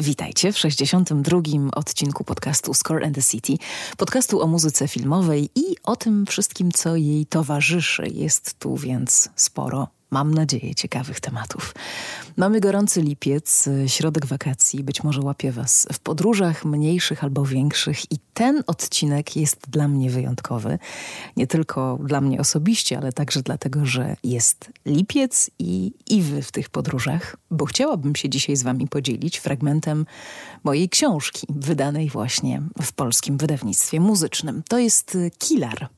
Witajcie w 62. odcinku podcastu Score and the City, podcastu o muzyce filmowej i o tym wszystkim, co jej towarzyszy. Jest tu więc sporo mam nadzieję, ciekawych tematów. Mamy gorący lipiec, środek wakacji, być może łapie Was w podróżach mniejszych albo większych i ten odcinek jest dla mnie wyjątkowy. Nie tylko dla mnie osobiście, ale także dlatego, że jest lipiec i, i Wy w tych podróżach, bo chciałabym się dzisiaj z Wami podzielić fragmentem mojej książki, wydanej właśnie w polskim wydawnictwie muzycznym. To jest Kilar.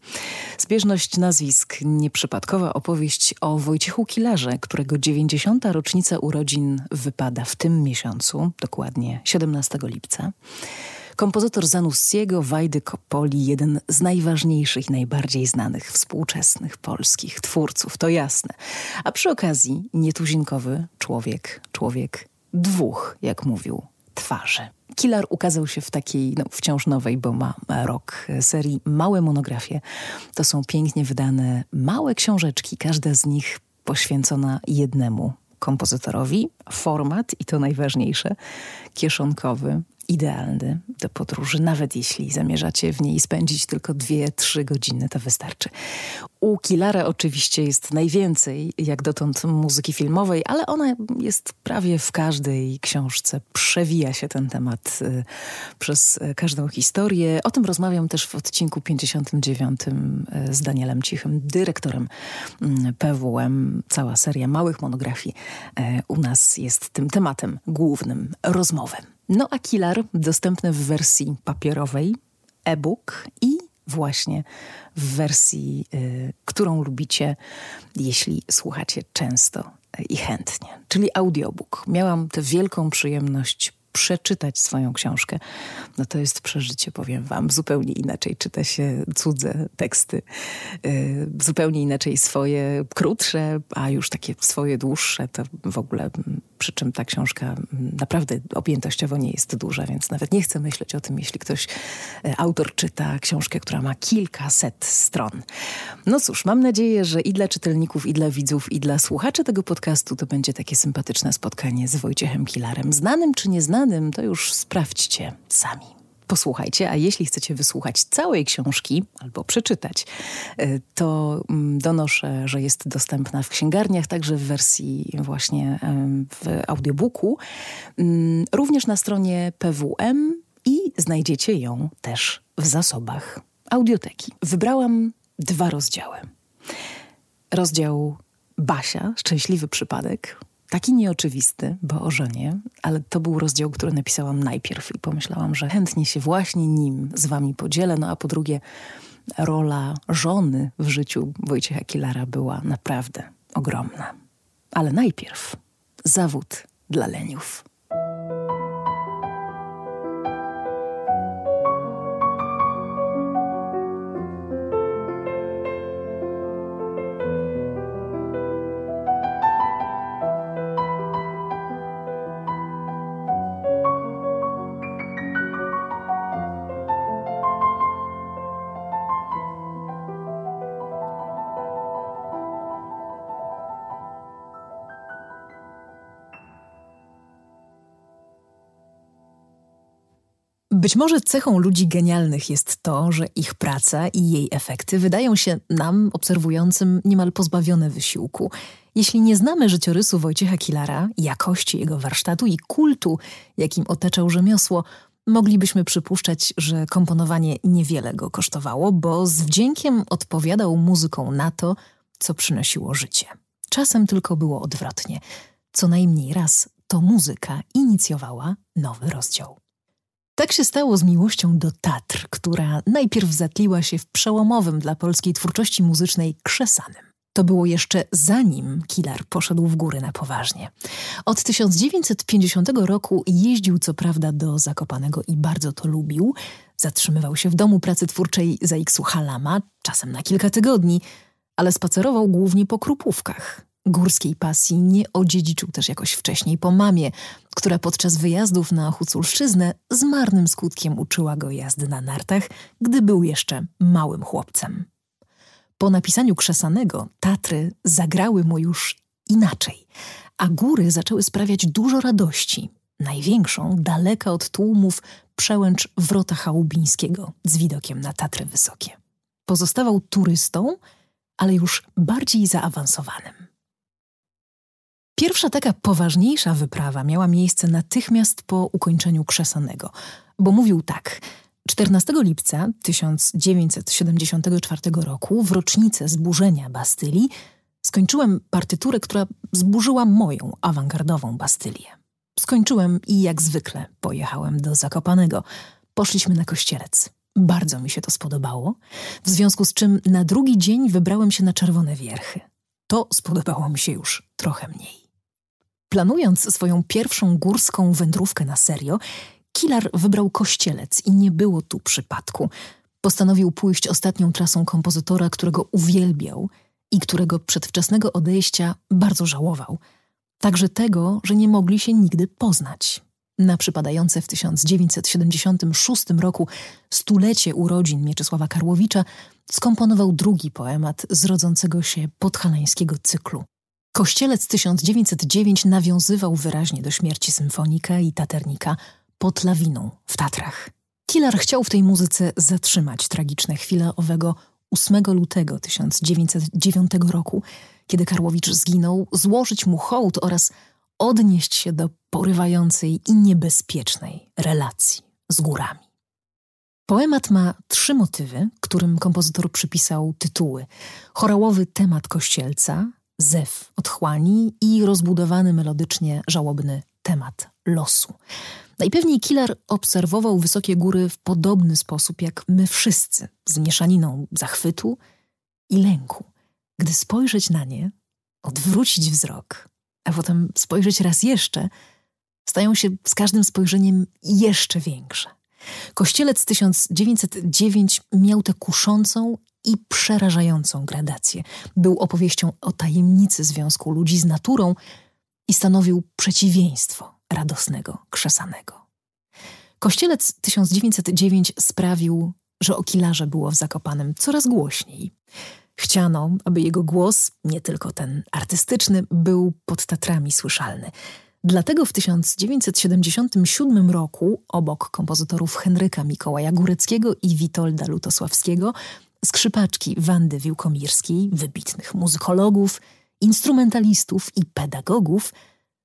Zbieżność nazwisk, nieprzypadkowa opowieść o Wojciechu Kilarze, którego 90. rocznica urodzin wypada w tym miesiącu, dokładnie 17 lipca. Kompozytor Zanussiego, Wajdy Kopoli, jeden z najważniejszych i najbardziej znanych współczesnych polskich twórców, to jasne. A przy okazji nietuzinkowy człowiek, człowiek dwóch, jak mówił, twarzy. Killer ukazał się w takiej no, wciąż nowej, bo ma rok serii Małe monografie. To są pięknie wydane małe książeczki, każda z nich poświęcona jednemu kompozytorowi. Format, i to najważniejsze, kieszonkowy, idealny do podróży, nawet jeśli zamierzacie w niej spędzić tylko 2-3 godziny, to wystarczy. U Kilara oczywiście jest najwięcej, jak dotąd, muzyki filmowej, ale ona jest prawie w każdej książce. Przewija się ten temat y, przez każdą historię. O tym rozmawiam też w odcinku 59 y, z Danielem Cichym, dyrektorem y, PWM. Cała seria małych monografii y, u nas jest tym tematem głównym rozmowy. No a Killer dostępny w wersji papierowej, e-book i właśnie w wersji, y, którą lubicie, jeśli słuchacie często i chętnie, czyli audiobook. Miałam tę wielką przyjemność przeczytać swoją książkę, no to jest przeżycie, powiem wam. Zupełnie inaczej czyta się cudze teksty, yy, zupełnie inaczej swoje krótsze, a już takie swoje dłuższe, to w ogóle, przy czym ta książka naprawdę objętościowo nie jest duża, więc nawet nie chcę myśleć o tym, jeśli ktoś, yy, autor czyta książkę, która ma kilkaset stron. No cóż, mam nadzieję, że i dla czytelników, i dla widzów, i dla słuchaczy tego podcastu to będzie takie sympatyczne spotkanie z Wojciechem Kilarem. Znanym czy nieznanym, znanym, to już sprawdźcie sami. Posłuchajcie, a jeśli chcecie wysłuchać całej książki albo przeczytać, y, to mm, donoszę, że jest dostępna w księgarniach, także w wersji właśnie w audiobooku, mm, również na stronie PWM i znajdziecie ją też w zasobach audioteki. Wybrałam dwa rozdziały. Rozdział Basia, Szczęśliwy Przypadek, Taki nieoczywisty, bo o żonie, ale to był rozdział, który napisałam najpierw i pomyślałam, że chętnie się właśnie nim z wami podzielę. No a po drugie, rola żony w życiu Wojciecha Kilara była naprawdę ogromna. Ale najpierw zawód dla leniów. Być może cechą ludzi genialnych jest to, że ich praca i jej efekty wydają się nam, obserwującym, niemal pozbawione wysiłku. Jeśli nie znamy życiorysu Wojciecha Kilara, jakości jego warsztatu i kultu, jakim otaczał rzemiosło, moglibyśmy przypuszczać, że komponowanie niewiele go kosztowało, bo z wdziękiem odpowiadał muzyką na to, co przynosiło życie. Czasem tylko było odwrotnie. Co najmniej raz to muzyka inicjowała nowy rozdział. Tak się stało z miłością do Tatr, która najpierw zatliła się w przełomowym dla polskiej twórczości muzycznej Krzesanym. To było jeszcze zanim Kilar poszedł w góry na poważnie. Od 1950 roku jeździł co prawda do Zakopanego i bardzo to lubił. Zatrzymywał się w domu pracy twórczej za Iksu Halama, czasem na kilka tygodni, ale spacerował głównie po Krupówkach. Górskiej pasji nie odziedziczył też jakoś wcześniej po mamie, która podczas wyjazdów na Huculszczyznę z marnym skutkiem uczyła go jazdy na nartach, gdy był jeszcze małym chłopcem. Po napisaniu Krzesanego Tatry zagrały mu już inaczej, a góry zaczęły sprawiać dużo radości. największą, daleka od tłumów, przełęcz Wrota Chałubińskiego z widokiem na Tatry Wysokie. Pozostawał turystą, ale już bardziej zaawansowanym. Pierwsza taka poważniejsza wyprawa miała miejsce natychmiast po ukończeniu Krzesanego, bo mówił tak – 14 lipca 1974 roku, w rocznicę zburzenia Bastylii, skończyłem partyturę, która zburzyła moją awangardową Bastylię. Skończyłem i jak zwykle pojechałem do Zakopanego. Poszliśmy na kościelec. Bardzo mi się to spodobało, w związku z czym na drugi dzień wybrałem się na Czerwone Wierchy. To spodobało mi się już trochę mniej. Planując swoją pierwszą górską wędrówkę na serio, Kilar wybrał kościelec i nie było tu przypadku. Postanowił pójść ostatnią trasą kompozytora, którego uwielbiał i którego przedwczesnego odejścia bardzo żałował. Także tego, że nie mogli się nigdy poznać. Na przypadające w 1976 roku stulecie urodzin Mieczysława Karłowicza skomponował drugi poemat z rodzącego się podhalańskiego cyklu. Kościelec 1909 nawiązywał wyraźnie do śmierci symfonika i taternika – pod lawiną w Tatrach. Killer chciał w tej muzyce zatrzymać tragiczne chwile owego 8 lutego 1909 roku, kiedy Karłowicz zginął, złożyć mu hołd oraz odnieść się do porywającej i niebezpiecznej relacji z górami. Poemat ma trzy motywy, którym kompozytor przypisał tytuły: chorałowy temat kościelca, zew otchłani i rozbudowany melodycznie żałobny temat losu. Najpewniej Killer obserwował wysokie góry w podobny sposób jak my wszyscy, z mieszaniną zachwytu i lęku. Gdy spojrzeć na nie, odwrócić wzrok, a potem spojrzeć raz jeszcze, stają się z każdym spojrzeniem jeszcze większe. Kościelec 1909 miał tę kuszącą i przerażającą gradację. Był opowieścią o tajemnicy związku ludzi z naturą i stanowił przeciwieństwo radosnego, krzesanego. Kościelec 1909 sprawił, że o Kilarze było w Zakopanem coraz głośniej. Chciano, aby jego głos, nie tylko ten artystyczny, był pod Tatrami słyszalny. Dlatego w 1977 roku, obok kompozytorów Henryka Mikołaja Góreckiego i Witolda Lutosławskiego, skrzypaczki Wandy Wiłkomirskiej, wybitnych muzykologów, instrumentalistów i pedagogów –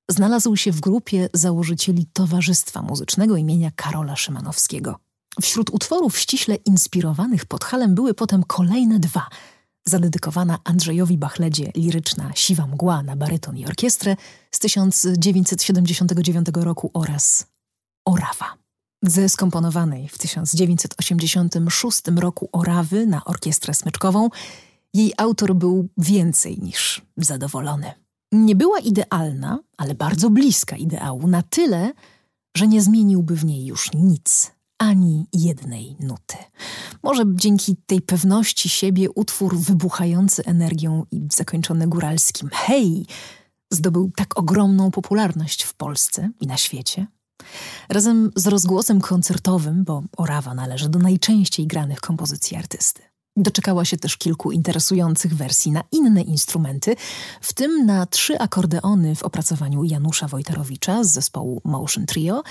znalazł się w grupie założycieli Towarzystwa Muzycznego imienia Karola Szymanowskiego. Wśród utworów ściśle inspirowanych Podhalem były potem kolejne dwa. Zadedykowana Andrzejowi Bachledzie liryczna Siwa Mgła na baryton i orkiestrę z 1979 roku oraz Orawa. Ze skomponowanej w 1986 roku Orawy na orkiestrę smyczkową jej autor był więcej niż zadowolony. Nie była idealna, ale bardzo bliska ideału, na tyle, że nie zmieniłby w niej już nic, ani jednej nuty. Może dzięki tej pewności siebie utwór wybuchający energią i zakończony góralskim hej zdobył tak ogromną popularność w Polsce i na świecie. Razem z rozgłosem koncertowym, bo Orawa należy do najczęściej granych kompozycji artysty. Doczekała się też kilku interesujących wersji na inne instrumenty, w tym na trzy akordeony w opracowaniu Janusza Wojtarowicza z zespołu Motion Trio,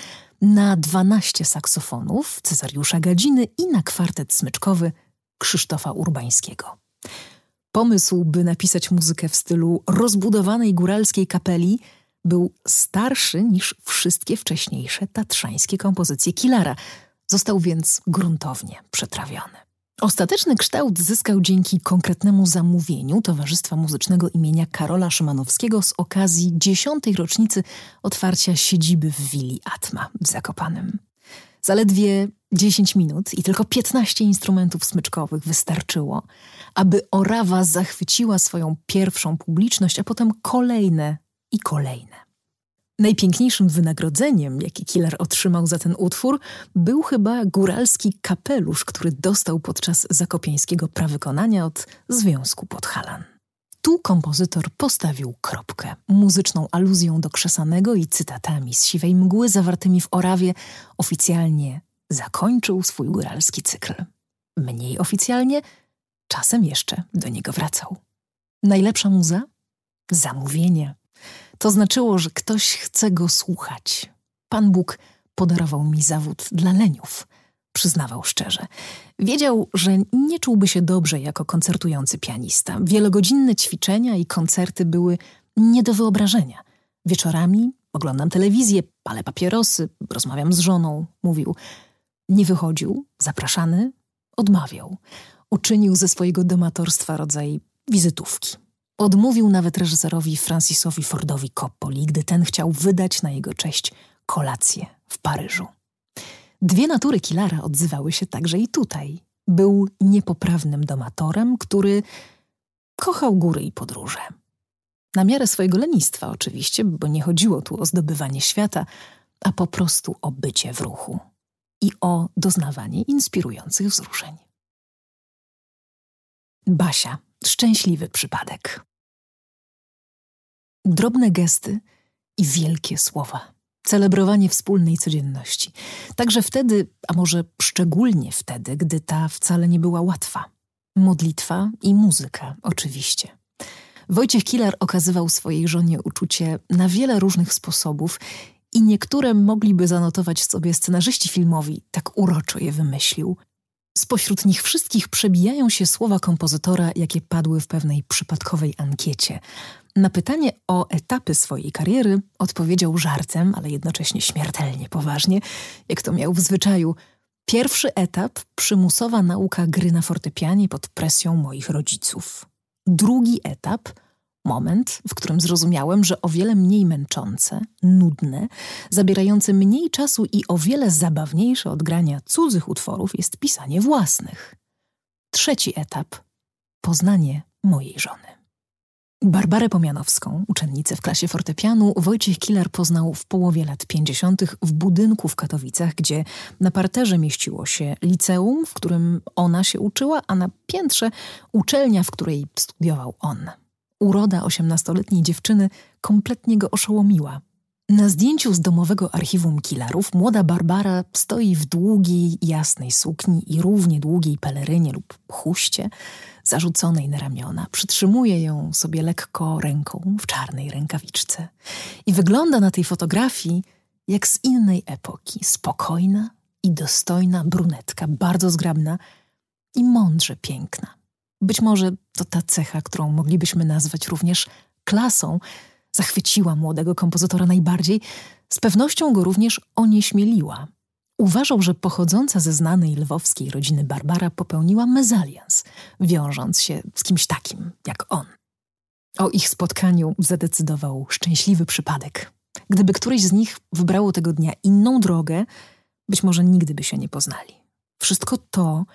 na 12 saksofonów Cezariusza Gadziny i na kwartet smyczkowy Krzysztofa Urbańskiego. Pomysł, by napisać muzykę w stylu rozbudowanej góralskiej kapeli, był starszy niż wszystkie wcześniejsze tatrzańskie kompozycje Kilara. Został więc gruntownie przetrawiony. Ostateczny kształt zyskał dzięki konkretnemu zamówieniu Towarzystwa Muzycznego imienia Karola Szymanowskiego z okazji dziesiątej rocznicy otwarcia siedziby w willi Atma w Zakopanem. Zaledwie 10 minut i tylko 15 instrumentów smyczkowych wystarczyło, aby Orawa zachwyciła swoją pierwszą publiczność, a potem kolejne i kolejne. Najpiękniejszym wynagrodzeniem, jaki Killer otrzymał za ten utwór, był chyba góralski kapelusz, który dostał podczas zakopiańskiego prawykonania od Związku Podhalan. Tu kompozytor postawił kropkę, muzyczną aluzją do Krzesanego i cytatami z Siwej Mgły zawartymi w Orawie oficjalnie zakończył swój góralski cykl. Mniej oficjalnie, czasem jeszcze do niego wracał. Najlepsza muza? Zamówienie to znaczyło, że ktoś chce go słuchać. Pan Bóg podarował mi zawód dla leniów, przyznawał szczerze. Wiedział, że nie czułby się dobrze jako koncertujący pianista. Wielogodzinne ćwiczenia i koncerty były nie do wyobrażenia. Wieczorami oglądam telewizję, palę papierosy, rozmawiam z żoną, mówił. Nie wychodził, zapraszany, odmawiał. Uczynił ze swojego domatorstwa rodzaj wizytówki. Odmówił nawet reżyserowi Francisowi Fordowi Coppoli, gdy ten chciał wydać na jego cześć kolację w Paryżu. Dwie natury Kilara odzywały się także i tutaj. Był niepoprawnym domatorem, który kochał góry i podróże. Na miarę swojego lenistwa oczywiście, bo nie chodziło tu o zdobywanie świata, a po prostu o bycie w ruchu i o doznawanie inspirujących wzruszeń. Basia, szczęśliwy przypadek. Drobne gesty i wielkie słowa. Celebrowanie wspólnej codzienności. Także wtedy, a może szczególnie wtedy, gdy ta wcale nie była łatwa. Modlitwa i muzyka, oczywiście. Wojciech Kilar okazywał swojej żonie uczucie na wiele różnych sposobów i niektóre mogliby zanotować sobie scenarzyści filmowi, tak uroczo je wymyślił. Spośród nich wszystkich przebijają się słowa kompozytora, jakie padły w pewnej przypadkowej ankiecie. Na pytanie o etapy swojej kariery odpowiedział żartem, ale jednocześnie śmiertelnie poważnie, jak to miał w zwyczaju. Pierwszy etap przymusowa nauka gry na fortepianie pod presją moich rodziców. Drugi etap moment, w którym zrozumiałem, że o wiele mniej męczące, nudne, zabierające mniej czasu i o wiele zabawniejsze od grania cudzych utworów jest pisanie własnych. Trzeci etap poznanie mojej żony. Barbarę Pomianowską, uczennicę w klasie fortepianu, Wojciech Kilar poznał w połowie lat 50. w budynku w Katowicach, gdzie na parterze mieściło się liceum, w którym ona się uczyła, a na piętrze uczelnia, w której studiował on. Uroda osiemnastoletniej dziewczyny kompletnie go oszołomiła. Na zdjęciu z domowego archiwum Kilarów młoda Barbara stoi w długiej, jasnej sukni i równie długiej pelerynie lub chuście, zarzuconej na ramiona. Przytrzymuje ją sobie lekko ręką w czarnej rękawiczce. I wygląda na tej fotografii jak z innej epoki. Spokojna i dostojna brunetka, bardzo zgrabna i mądrze piękna. Być może to ta cecha, którą moglibyśmy nazwać również klasą, zachwyciła młodego kompozytora najbardziej, z pewnością go również onieśmieliła. Uważał, że pochodząca ze znanej lwowskiej rodziny Barbara popełniła mezalians, wiążąc się z kimś takim jak on. O ich spotkaniu zadecydował szczęśliwy przypadek. Gdyby któryś z nich wybrało tego dnia inną drogę, być może nigdy by się nie poznali. Wszystko to,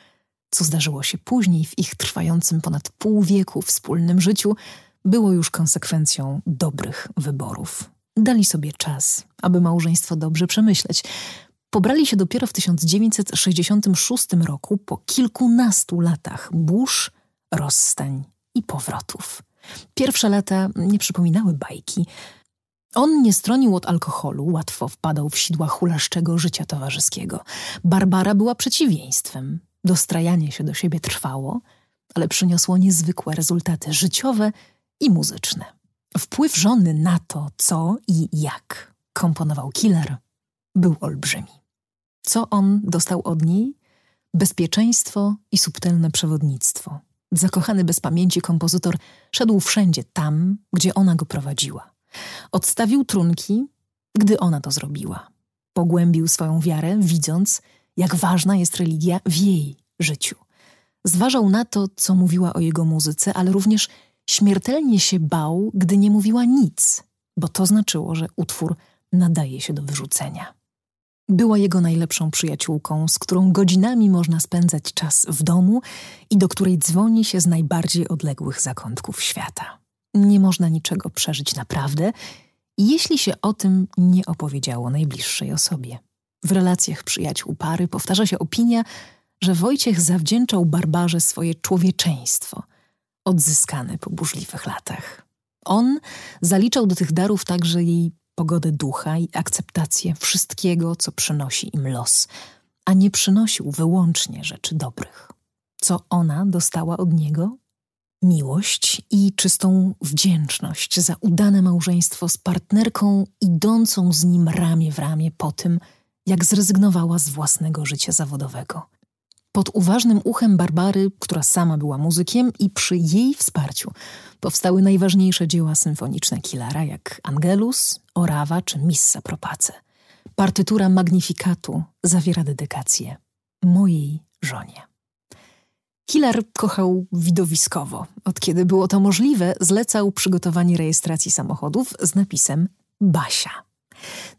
co zdarzyło się później w ich trwającym ponad pół wieku wspólnym życiu, było już konsekwencją dobrych wyborów. Dali sobie czas, aby małżeństwo dobrze przemyśleć. Pobrali się dopiero w 1966 roku, po kilkunastu latach burz, rozstań i powrotów. Pierwsze lata nie przypominały bajki. On nie stronił od alkoholu, łatwo wpadał w sidła hulaszczego życia towarzyskiego. Barbara była przeciwieństwem. Dostrajanie się do siebie trwało, ale przyniosło niezwykłe rezultaty życiowe i muzyczne. Wpływ żony na to, co i jak komponował Killer, był olbrzymi. Co on dostał od niej? Bezpieczeństwo i subtelne przewodnictwo. Zakochany bez pamięci kompozytor szedł wszędzie tam, gdzie ona go prowadziła. Odstawił trunki, gdy ona to zrobiła. Pogłębił swoją wiarę, widząc, jak ważna jest religia w jej życiu. Zważał na to, co mówiła o jego muzyce, ale również śmiertelnie się bał, gdy nie mówiła nic, bo to znaczyło, że utwór nadaje się do wyrzucenia. Była jego najlepszą przyjaciółką, z którą godzinami można spędzać czas w domu i do której dzwoni się z najbardziej odległych zakątków świata. Nie można niczego przeżyć naprawdę, jeśli się o tym nie opowiedziało najbliższej osobie. W relacjach przyjaciół pary powtarza się opinia, że Wojciech zawdzięczał Barbarze swoje człowieczeństwo, odzyskane po burzliwych latach. On zaliczał do tych darów także jej pogodę ducha i akceptację wszystkiego, co przynosi im los, a nie przynosił wyłącznie rzeczy dobrych. Co ona dostała od niego? miłość i czystą wdzięczność za udane małżeństwo z partnerką idącą z nim ramię w ramię po tym, jak zrezygnowała z własnego życia zawodowego. Pod uważnym uchem Barbary, która sama była muzykiem, i przy jej wsparciu powstały najważniejsze dzieła symfoniczne Kilara, jak Angelus, Orawa czy Missa Propace. Partytura Magnifikatu zawiera dedykację mojej żonie. Killer kochał widowiskowo. Od kiedy było to możliwe, zlecał przygotowanie rejestracji samochodów z napisem Basia.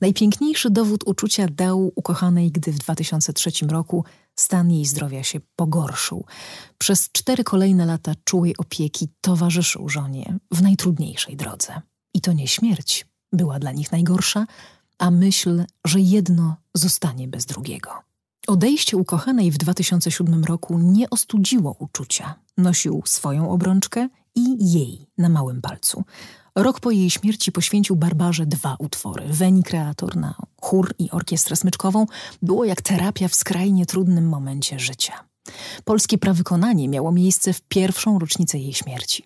Najpiękniejszy dowód uczucia dał ukochanej, gdy w 2003 roku stan jej zdrowia się pogorszył. Przez cztery kolejne lata czułej opieki towarzyszył żonie w najtrudniejszej drodze. I to nie śmierć była dla nich najgorsza, a myśl, że jedno zostanie bez drugiego. Odejście ukochanej w 2007 roku nie ostudziło uczucia. Nosił swoją obrączkę i jej na małym palcu. Rok po jej śmierci poświęcił Barbarze dwa utwory. Weni Kreator na chór i orkiestrę smyczkową było jak terapia w skrajnie trudnym momencie życia. Polskie prawykonanie miało miejsce w pierwszą rocznicę jej śmierci.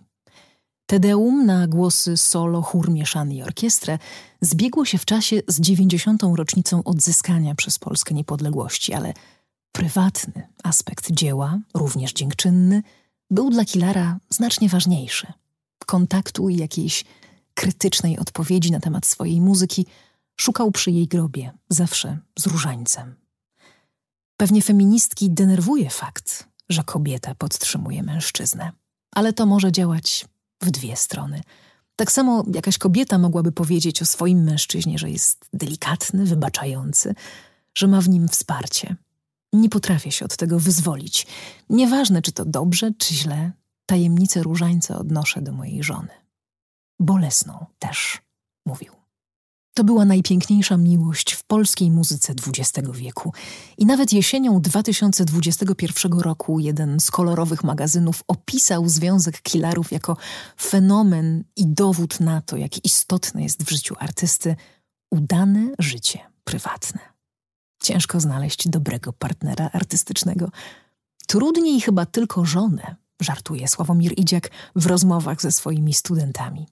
Tedeum na głosy solo, chór mieszany i orkiestrę zbiegło się w czasie z 90. rocznicą odzyskania przez Polskę niepodległości, ale prywatny aspekt dzieła, również dziękczynny, był dla Kilara znacznie ważniejszy. Kontaktu i jakiejś krytycznej odpowiedzi na temat swojej muzyki szukał przy jej grobie, zawsze z różańcem. Pewnie feministki denerwuje fakt, że kobieta podtrzymuje mężczyznę, ale to może działać w dwie strony. Tak samo jakaś kobieta mogłaby powiedzieć o swoim mężczyźnie, że jest delikatny, wybaczający, że ma w nim wsparcie. Nie potrafię się od tego wyzwolić. Nieważne, czy to dobrze, czy źle, tajemnicę różańca odnoszę do mojej żony. Bolesną też, mówił. To była najpiękniejsza miłość w polskiej muzyce XX wieku. I nawet jesienią 2021 roku jeden z kolorowych magazynów opisał związek killarów jako fenomen i dowód na to, jak istotne jest w życiu artysty udane życie prywatne. Ciężko znaleźć dobrego partnera artystycznego. Trudniej chyba tylko żonę, żartuje Sławomir Idziak w rozmowach ze swoimi studentami.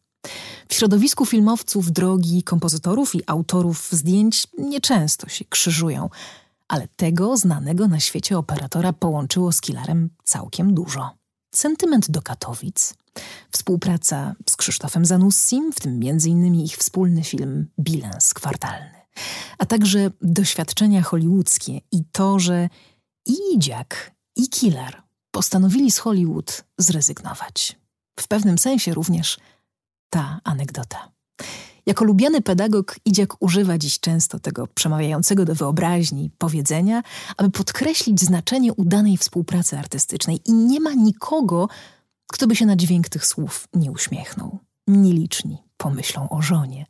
W środowisku filmowców drogi kompozytorów i autorów zdjęć nieczęsto się krzyżują, ale tego znanego na świecie operatora połączyło z Killerem całkiem dużo. Sentyment do Katowic, współpraca z Krzysztofem Zanussim, w tym m.in. ich wspólny film Bilans kwartalny, a także doświadczenia hollywoodzkie i to, że i Idziak, i Killer postanowili z Hollywood zrezygnować. W pewnym sensie również ta anegdota. Jako lubiany pedagog Idziak używa dziś często tego przemawiającego do wyobraźni powiedzenia, aby podkreślić znaczenie udanej współpracy artystycznej i nie ma nikogo, kto by się na dźwięk tych słów nie uśmiechnął. Nieliczni pomyślą o żonie,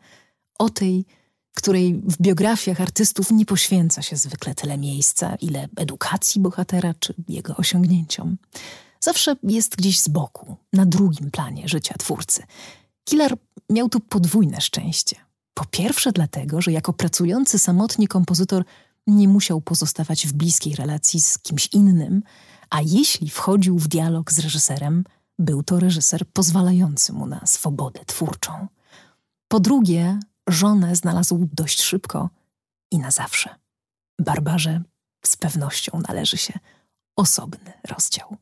o tej, której w biografiach artystów nie poświęca się zwykle tyle miejsca, ile edukacji bohatera czy jego osiągnięciom. Zawsze jest gdzieś z boku, na drugim planie życia twórcy – Killer miał tu podwójne szczęście. Po pierwsze, dlatego, że jako pracujący samotnie kompozytor nie musiał pozostawać w bliskiej relacji z kimś innym, a jeśli wchodził w dialog z reżyserem, był to reżyser pozwalający mu na swobodę twórczą. Po drugie, żonę znalazł dość szybko i na zawsze. Barbarze z pewnością należy się osobny rozdział.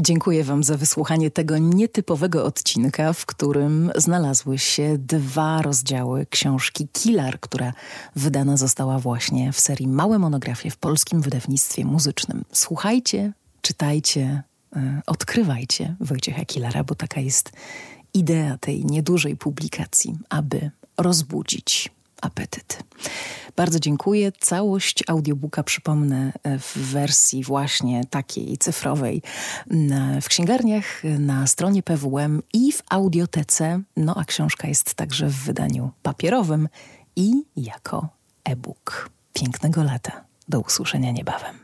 Dziękuję Wam za wysłuchanie tego nietypowego odcinka, w którym znalazły się dwa rozdziały książki Kilar, która wydana została właśnie w serii Małe monografie w polskim wydawnictwie muzycznym. Słuchajcie, czytajcie, y, odkrywajcie Wojciecha Kilara, bo taka jest idea tej niedużej publikacji, aby rozbudzić apetyt. Bardzo dziękuję. Całość audiobooka przypomnę w wersji właśnie takiej cyfrowej w księgarniach, na stronie PWM i w audiotece. No a książka jest także w wydaniu papierowym i jako e-book. Pięknego lata. Do usłyszenia niebawem.